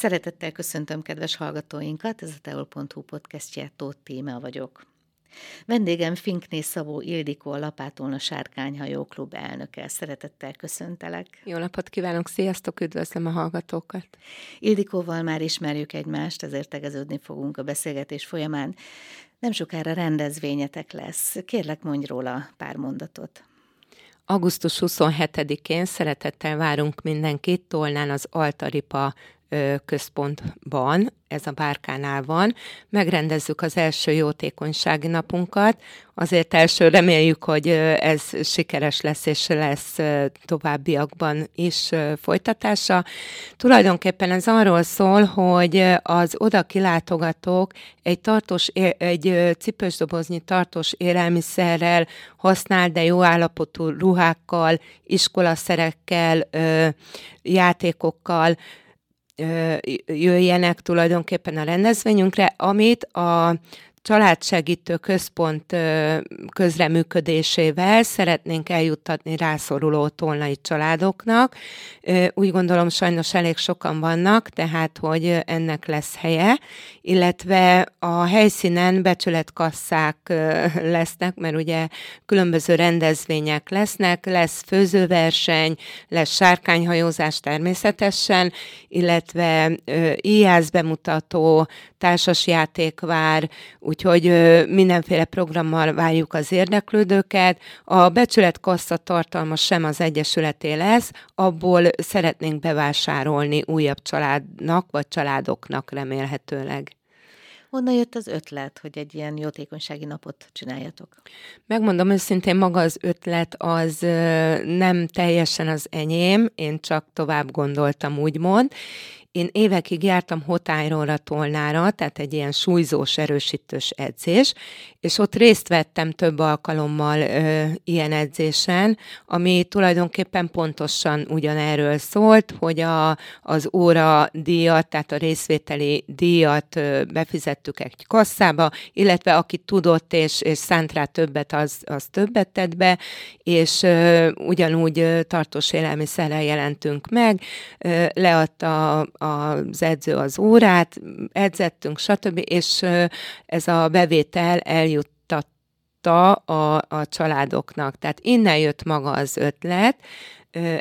Szeretettel köszöntöm kedves hallgatóinkat, ez a teol.hu podcastje, Tóth Téma vagyok. Vendégem Finkné Szabó Ildikó, a Lapátolna Sárkányhajó Klub elnöke. Szeretettel köszöntelek. Jó napot kívánok, sziasztok, üdvözlöm a hallgatókat. Ildikóval már ismerjük egymást, ezért tegeződni fogunk a beszélgetés folyamán. Nem sokára rendezvényetek lesz. Kérlek, mondj róla pár mondatot. Augusztus 27-én szeretettel várunk mindenkit Tolnán az Altaripa központban, ez a Bárkánál van. Megrendezzük az első jótékonysági napunkat. Azért első reméljük, hogy ez sikeres lesz, és lesz továbbiakban is folytatása. Tulajdonképpen ez arról szól, hogy az oda kilátogatók egy, tartós, egy cipősdoboznyi tartós élelmiszerrel, használ, de jó állapotú ruhákkal, iskolaszerekkel, játékokkal, jöjjenek tulajdonképpen a rendezvényünkre, amit a családsegítő központ közreműködésével szeretnénk eljuttatni rászoruló tolnai családoknak. Úgy gondolom sajnos elég sokan vannak, tehát hogy ennek lesz helye, illetve a helyszínen becsületkasszák lesznek, mert ugye különböző rendezvények lesznek, lesz főzőverseny, lesz sárkányhajózás természetesen, illetve íjász bemutató, társasjáték vár, úgyhogy mindenféle programmal várjuk az érdeklődőket. A becsületkassa tartalma sem az Egyesületé lesz, abból szeretnénk bevásárolni újabb családnak vagy családoknak remélhetőleg. Honnan jött az ötlet, hogy egy ilyen jótékonysági napot csináljatok? Megmondom őszintén, maga az ötlet az nem teljesen az enyém, én csak tovább gondoltam, úgymond, én évekig jártam Hotályról a Tolnára, tehát egy ilyen súlyzós, erősítős edzés, és ott részt vettem több alkalommal ö, ilyen edzésen, ami tulajdonképpen pontosan ugyanerről szólt, hogy a, az óra díjat, tehát a részvételi díjat ö, befizettük egy kasszába, illetve aki tudott és, és szánt rá többet, az, az többet tett be, és ö, ugyanúgy ö, tartós élelmiszerrel jelentünk meg, ö, leadta az edző az órát, edzettünk, stb., és ez a bevétel eljuttatta a, a családoknak. Tehát innen jött maga az ötlet,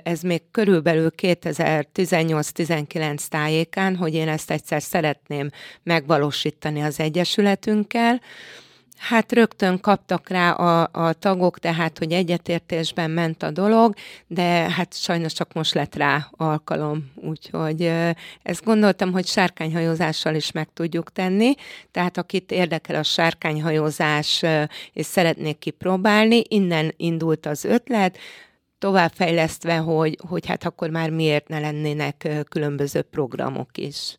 ez még körülbelül 2018-19 tájékán, hogy én ezt egyszer szeretném megvalósítani az Egyesületünkkel, Hát rögtön kaptak rá a, a tagok, tehát hogy egyetértésben ment a dolog, de hát sajnos csak most lett rá alkalom, úgyhogy ezt gondoltam, hogy sárkányhajózással is meg tudjuk tenni, tehát akit érdekel a sárkányhajózás, és szeretnék kipróbálni, innen indult az ötlet, továbbfejlesztve, hogy, hogy hát akkor már miért ne lennének különböző programok is.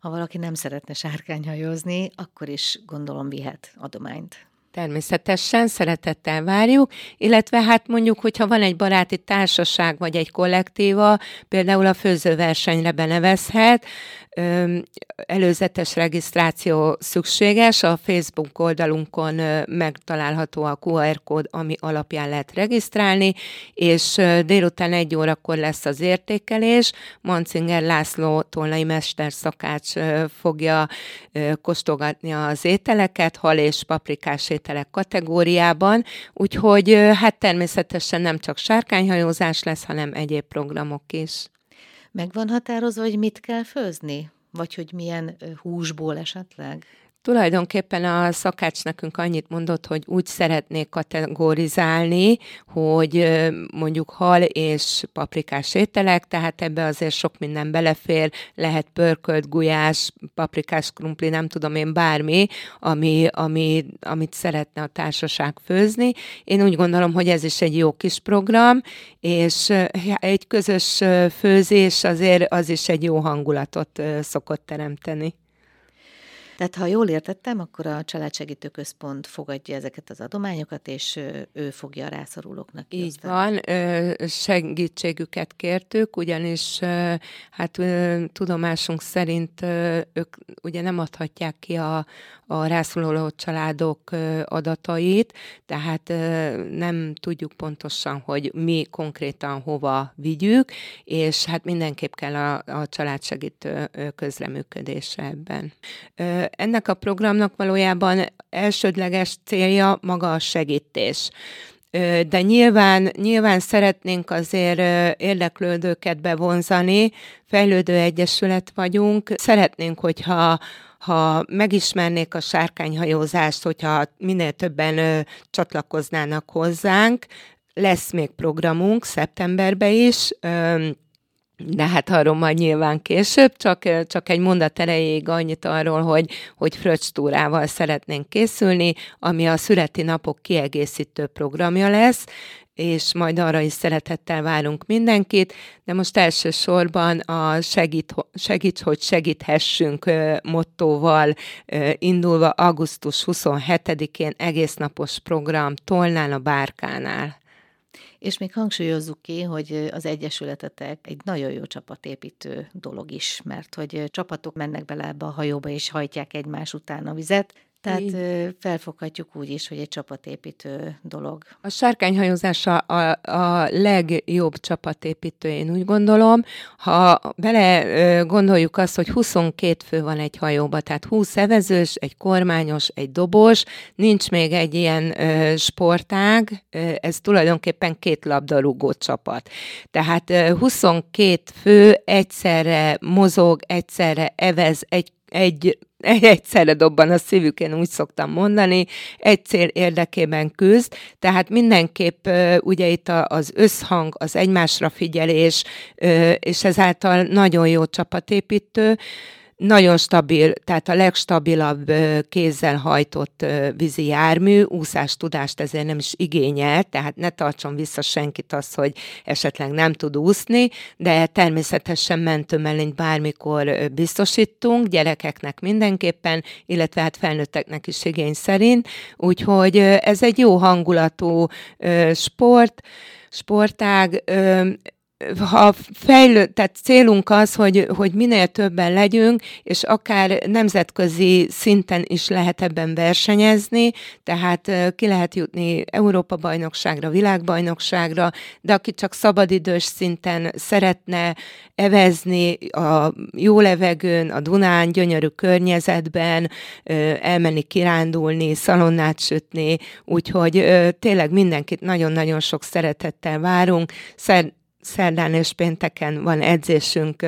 Ha valaki nem szeretne sárkányhajózni, akkor is gondolom vihet adományt. Természetesen, szeretettel várjuk, illetve hát mondjuk, hogyha van egy baráti társaság vagy egy kollektíva, például a főzőversenyre benevezhet, előzetes regisztráció szükséges, a Facebook oldalunkon megtalálható a QR kód, ami alapján lehet regisztrálni, és délután egy órakor lesz az értékelés. Mancinger László tolnai mesterszakács fogja kóstolgatni az ételeket, hal és paprikás ételek kategóriában, úgyhogy hát természetesen nem csak sárkányhajózás lesz, hanem egyéb programok is. Meg van határozva, hogy mit kell főzni? Vagy hogy milyen húsból esetleg? Tulajdonképpen a szakács nekünk annyit mondott, hogy úgy szeretnék kategorizálni, hogy mondjuk hal és paprikás ételek, tehát ebbe azért sok minden belefér, lehet pörkölt, gulyás, paprikás krumpli, nem tudom én bármi, ami, ami, amit szeretne a társaság főzni. Én úgy gondolom, hogy ez is egy jó kis program, és egy közös főzés azért az is egy jó hangulatot szokott teremteni. Tehát ha jól értettem, akkor a Családsegítő Központ fogadja ezeket az adományokat, és ő fogja a rászorulóknak Így van, segítségüket kértük, ugyanis hát tudomásunk szerint ők ugye nem adhatják ki a, a rászoruló családok adatait, tehát nem tudjuk pontosan, hogy mi konkrétan hova vigyük, és hát mindenképp kell a, a családsegítő közreműködése ebben. Ennek a programnak valójában elsődleges célja maga a segítés. De nyilván, nyilván szeretnénk azért érdeklődőket bevonzani, fejlődő egyesület vagyunk, szeretnénk, hogyha ha megismernék a sárkányhajózást, hogyha minél többen csatlakoznának hozzánk, lesz még programunk szeptemberben is, ö, de hát arról majd nyilván később, csak, csak egy mondat erejéig annyit arról, hogy, hogy fröccstúrával szeretnénk készülni, ami a születi napok kiegészítő programja lesz, és majd arra is szeretettel várunk mindenkit, de most elsősorban a segít, segíts, hogy segíthessünk mottóval indulva augusztus 27-én egésznapos program Tolnán a Bárkánál. És még hangsúlyozzuk ki, hogy az Egyesületetek egy nagyon jó csapatépítő dolog is, mert hogy csapatok mennek bele ebbe a hajóba és hajtják egymás után a vizet, tehát Így. felfoghatjuk úgy is, hogy egy csapatépítő dolog. A sárkányhajózás a, a, a legjobb csapatépítő, én úgy gondolom. Ha bele gondoljuk azt, hogy 22 fő van egy hajóba, tehát 20 evezős, egy kormányos, egy dobos, nincs még egy ilyen ö, sportág, ez tulajdonképpen két labdarúgó csapat. Tehát ö, 22 fő egyszerre mozog, egyszerre evez, egy egy egyszerre dobban a szívük, én úgy szoktam mondani, egy cél érdekében küzd, tehát mindenképp ugye itt az összhang, az egymásra figyelés, és ezáltal nagyon jó csapatépítő, nagyon stabil, tehát a legstabilabb kézzel hajtott vízi jármű, úszás tudást ezért nem is igényel, tehát ne tartson vissza senkit az, hogy esetleg nem tud úszni, de természetesen mentőmellényt bármikor biztosítunk, gyerekeknek mindenképpen, illetve hát felnőtteknek is igény szerint, úgyhogy ez egy jó hangulatú sport, sportág, ha fejlő, tehát célunk az, hogy, hogy minél többen legyünk, és akár nemzetközi szinten is lehet ebben versenyezni, tehát ki lehet jutni Európa-bajnokságra, világbajnokságra, de aki csak szabadidős szinten szeretne evezni a jó levegőn, a Dunán, gyönyörű környezetben, elmenni kirándulni, szalonnát sütni, úgyhogy tényleg mindenkit nagyon-nagyon sok szeretettel várunk szerdán és pénteken van edzésünk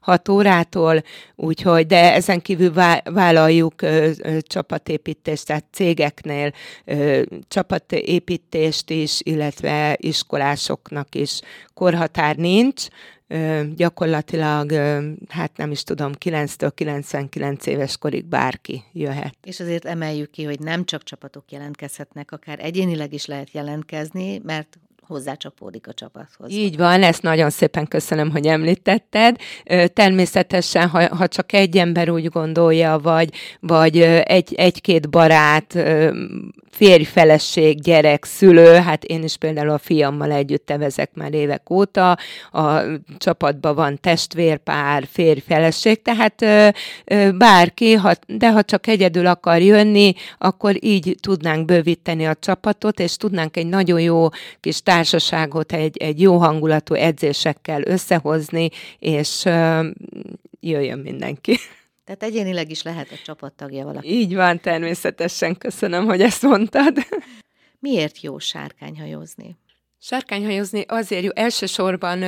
6 órától, úgyhogy, de ezen kívül vállaljuk csapatépítést, tehát cégeknél csapatépítést is, illetve iskolásoknak is korhatár nincs, gyakorlatilag, hát nem is tudom, 9-től 99 éves korig bárki jöhet. És azért emeljük ki, hogy nem csak csapatok jelentkezhetnek, akár egyénileg is lehet jelentkezni, mert hozzácsapódik a csapathoz. Így van, ezt nagyon szépen köszönöm, hogy említetted. Természetesen, ha, ha csak egy ember úgy gondolja, vagy, vagy egy, egy-két barát, férj, feleség, gyerek, szülő, hát én is például a fiammal együtt tevezek már évek óta, a csapatban van testvérpár, férj, feleség, tehát bárki, ha, de ha csak egyedül akar jönni, akkor így tudnánk bővíteni a csapatot, és tudnánk egy nagyon jó kis tár társaságot egy, egy jó hangulatú edzésekkel összehozni, és jöjjön mindenki. Tehát egyénileg is lehet a csapattagja valaki. Így van, természetesen. Köszönöm, hogy ezt mondtad. Miért jó sárkányhajózni? Sárkányhajózni azért jó, elsősorban,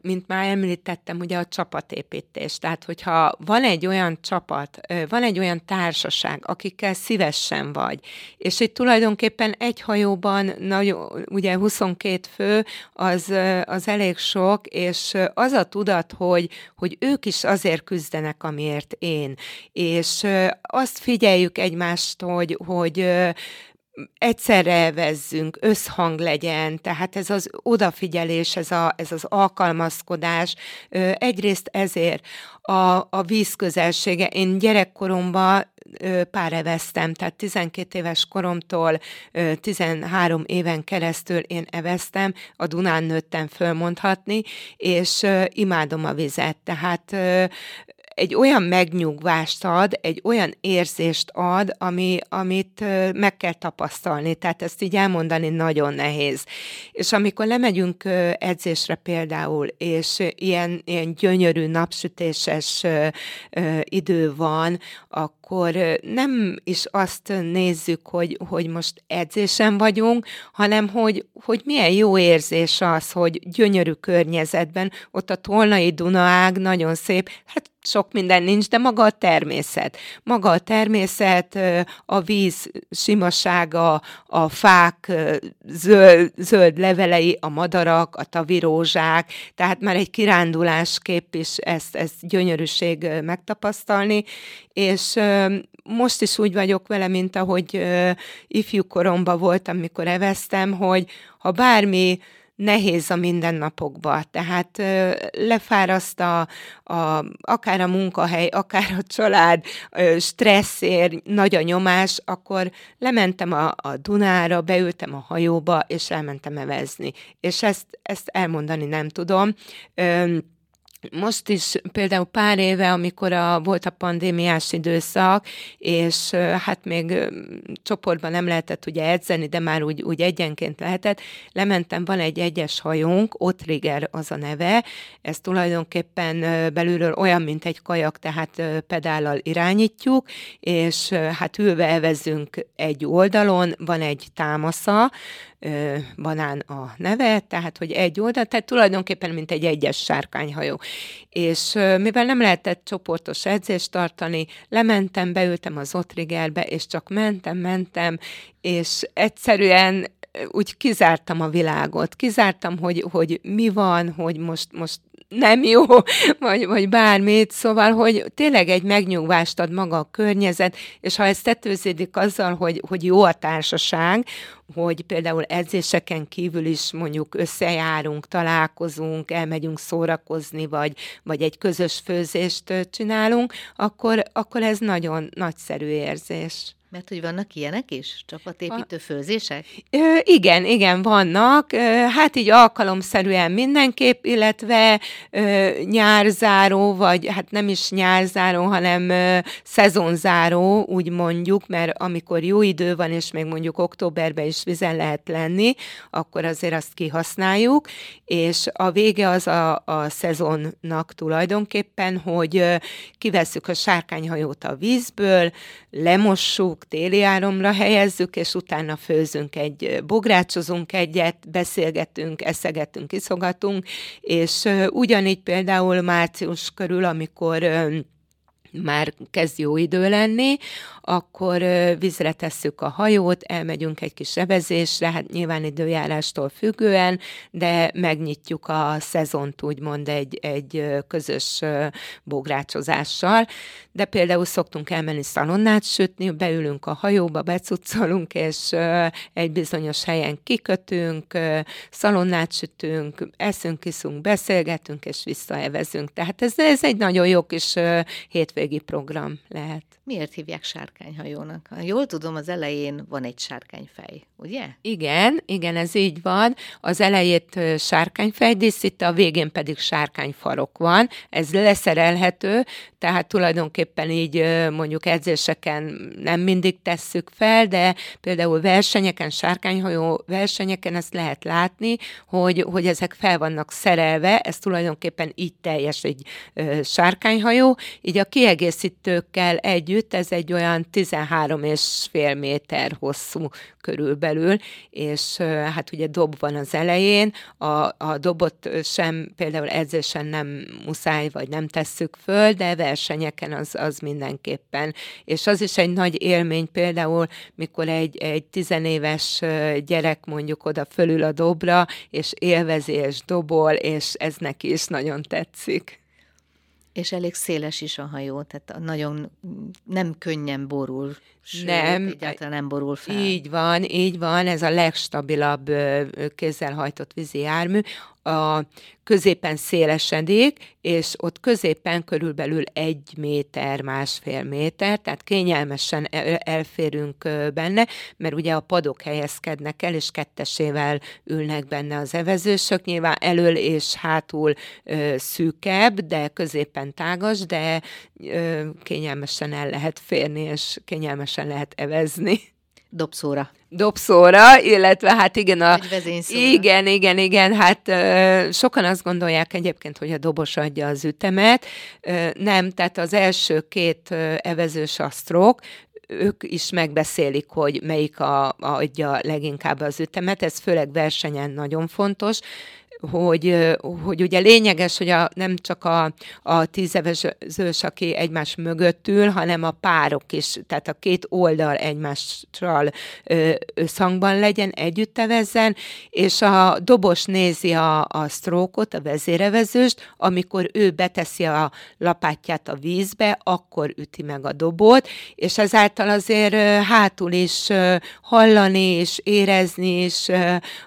mint már említettem, ugye a csapatépítés. Tehát, hogyha van egy olyan csapat, van egy olyan társaság, akikkel szívesen vagy, és itt tulajdonképpen egy hajóban, nagyon, ugye 22 fő, az, az elég sok, és az a tudat, hogy, hogy ők is azért küzdenek, amiért én. És azt figyeljük egymást, hogy, hogy egyszerre vezzünk, összhang legyen, tehát ez az odafigyelés, ez, a, ez az alkalmazkodás, egyrészt ezért a, a víz közelsége. Én gyerekkoromban pár eveztem, tehát 12 éves koromtól 13 éven keresztül én eveztem, a Dunán nőttem fölmondhatni, és imádom a vizet, tehát egy olyan megnyugvást ad, egy olyan érzést ad, ami, amit meg kell tapasztalni. Tehát ezt így elmondani nagyon nehéz. És amikor lemegyünk edzésre például, és ilyen, ilyen gyönyörű napsütéses idő van, akkor nem is azt nézzük, hogy, hogy most edzésen vagyunk, hanem hogy, hogy milyen jó érzés az, hogy gyönyörű környezetben, ott a Tolnai Dunaág nagyon szép, hát sok minden nincs, de maga a természet. Maga a természet, a víz simasága, a fák zöld, zöld levelei, a madarak, a tavirózsák, tehát már egy kirándulásképp is ezt, ezt gyönyörűség megtapasztalni, és most is úgy vagyok vele, mint ahogy ifjú koromban voltam, mikor eveztem, hogy ha bármi nehéz a mindennapokba, tehát lefáraszt a, a, akár a munkahely, akár a család stresszér, nagy a nyomás, akkor lementem a, a Dunára, beültem a hajóba, és elmentem evezni. És ezt, ezt elmondani nem tudom. Ö, most is például pár éve, amikor a, volt a pandémiás időszak, és hát még csoportban nem lehetett ugye edzeni, de már úgy, úgy egyenként lehetett, lementem, van egy egyes hajónk, Otrigger az a neve, ez tulajdonképpen belülről olyan, mint egy kajak, tehát pedállal irányítjuk, és hát ülve evezünk egy oldalon, van egy támasza, banán a neve, tehát hogy egy oldal, tehát tulajdonképpen mint egy egyes sárkányhajó. És mivel nem lehetett csoportos edzést tartani, lementem, beültem az Otrigerbe, és csak mentem, mentem, és egyszerűen úgy kizártam a világot, kizártam, hogy, hogy mi van, hogy most, most nem jó, vagy, vagy bármit, szóval, hogy tényleg egy megnyugvást ad maga a környezet, és ha ez tetőződik azzal, hogy, hogy jó a társaság, hogy például edzéseken kívül is mondjuk összejárunk, találkozunk, elmegyünk szórakozni, vagy, vagy egy közös főzést csinálunk, akkor, akkor ez nagyon nagyszerű érzés. Mert hogy vannak ilyenek is? Csapatépítő főzések? Ö, igen, igen, vannak. Ö, hát így alkalomszerűen mindenképp, illetve ö, nyárzáró, vagy hát nem is nyárzáró, hanem ö, szezonzáró, úgy mondjuk, mert amikor jó idő van, és még mondjuk októberben is vizen lehet lenni, akkor azért azt kihasználjuk, és a vége az a, a szezonnak tulajdonképpen, hogy ö, kivesszük a sárkányhajót a vízből, lemossuk, téli áramra helyezzük, és utána főzünk egy, bográcsozunk egyet, beszélgetünk, eszegetünk, iszogatunk, és ugyanígy például március körül, amikor már kezd jó idő lenni, akkor vízre tesszük a hajót, elmegyünk egy kis evezésre, hát nyilván időjárástól függően, de megnyitjuk a szezont úgymond egy, egy közös bográcsozással, de például szoktunk elmenni szalonnát sütni, beülünk a hajóba, becuccolunk, és egy bizonyos helyen kikötünk, szalonnát sütünk, eszünk, iszunk, beszélgetünk, és visszaevezünk. Tehát ez, ez egy nagyon jó kis hétvégi program lehet. Miért hívják sárkányhajónak? Ha jól tudom, az elején van egy sárkányfej, ugye? Igen, igen, ez így van. Az elejét sárkányfej díszít, a végén pedig sárkányfarok van. Ez leszerelhető, tehát tulajdonképpen így mondjuk edzéseken nem mindig tesszük fel, de például versenyeken, sárkányhajó versenyeken ezt lehet látni, hogy, hogy ezek fel vannak szerelve, ez tulajdonképpen így teljes egy sárkányhajó, így a kiegészítőkkel egy együtt, ez egy olyan 13 és fél méter hosszú körülbelül, és hát ugye dob van az elején, a, a dobot sem például edzésen nem muszáj, vagy nem tesszük föl, de versenyeken az, az mindenképpen. És az is egy nagy élmény például, mikor egy, egy tizenéves gyerek mondjuk oda fölül a dobra, és élvezi, és dobol, és ez neki is nagyon tetszik. És elég széles is a hajó, tehát nagyon nem könnyen borul, sőt, Nem. egyáltalán nem borul fel. Így van, így van, ez a legstabilabb kézzel hajtott vízi jármű. A középen szélesedik, és ott középen körülbelül egy méter, másfél méter, tehát kényelmesen el- elférünk benne, mert ugye a padok helyezkednek el, és kettesével ülnek benne az evezősök, nyilván elől és hátul szűkebb, de középen tágas, de kényelmesen el lehet férni, és kényelmesen lehet evezni. Dobszóra, dobszóra, illetve hát igen, a, igen, igen, igen, hát ö, sokan azt gondolják egyébként, hogy a dobos adja az ütemet. Ö, nem, tehát az első két ö, evezős asztrok, ők is megbeszélik, hogy melyik a, a, adja leginkább az ütemet, ez főleg versenyen nagyon fontos, hogy, hogy ugye lényeges, hogy a, nem csak a, a tízevezős, aki egymás mögött ül, hanem a párok is, tehát a két oldal egymással összhangban legyen, együtt evezzen, és a dobos nézi a, a sztrókot, a vezérevezőst, amikor ő beteszi a lapátját a vízbe, akkor üti meg a dobot, és ezáltal azért hátul is hallani és érezni is,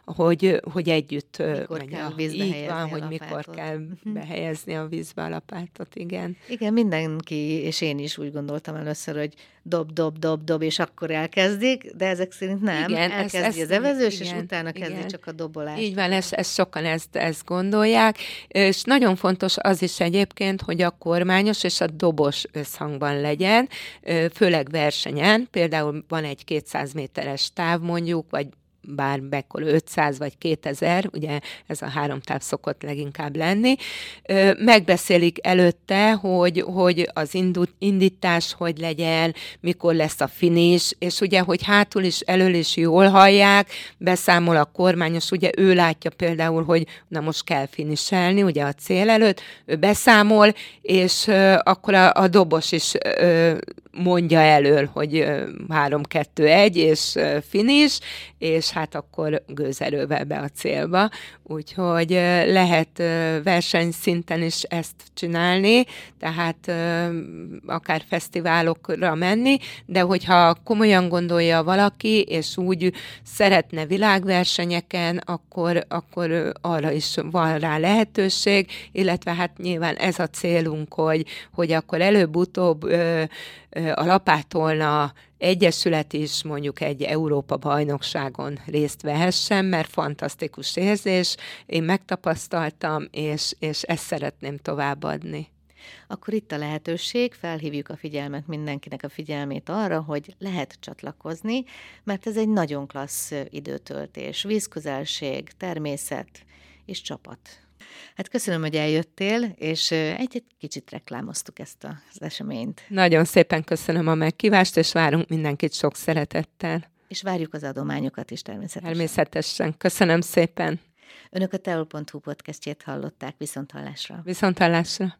hogy, hogy együtt megy kell a, vízbe így helyezni van, a hogy mikor lapátot. kell Mhm. behelyezni a vízbe a lapátot, igen. Igen, mindenki, és én is úgy gondoltam először, hogy dob, dob, dob, dob, és akkor elkezdik, de ezek szerint nem. Igen, ez- Elkezdi ez- az evezős, és igen, utána kezdi igen. csak a dobolást. Így van, ezt, ezt sokan ezt, ezt gondolják, és nagyon fontos az is egyébként, hogy a kormányos és a dobos összhangban legyen, főleg versenyen, például van egy 200 méteres táv mondjuk, vagy bár mekkor 500 vagy 2000, ugye ez a három táv szokott leginkább lenni, megbeszélik előtte, hogy, hogy az indítás hogy legyen, mikor lesz a finish, és ugye, hogy hátul is, elől is jól hallják, beszámol a kormányos, ugye ő látja például, hogy na most kell finiselni, ugye a cél előtt, ő beszámol, és akkor a, a dobos is mondja elől, hogy ö, 3-2-1, és ö, finish, és hát akkor gőzerővel be a célba. Úgyhogy lehet versenyszinten is ezt csinálni, tehát akár fesztiválokra menni, de hogyha komolyan gondolja valaki, és úgy szeretne világversenyeken, akkor, akkor arra is van rá lehetőség, illetve hát nyilván ez a célunk, hogy, hogy akkor előbb-utóbb a lapátolna egyesület is mondjuk egy Európa bajnokságon részt vehessen, mert fantasztikus érzés, én megtapasztaltam, és, és ezt szeretném továbbadni. Akkor itt a lehetőség, felhívjuk a figyelmet mindenkinek a figyelmét arra, hogy lehet csatlakozni, mert ez egy nagyon klassz időtöltés, vízközelség, természet és csapat. Hát köszönöm, hogy eljöttél, és egy, egy kicsit reklámoztuk ezt az eseményt. Nagyon szépen köszönöm a meghívást, és várunk mindenkit sok szeretettel. És várjuk az adományokat is természetesen. Természetesen. Köszönöm szépen. Önök a teol.hu podcastjét hallották viszont hallásra. Viszont hallásra.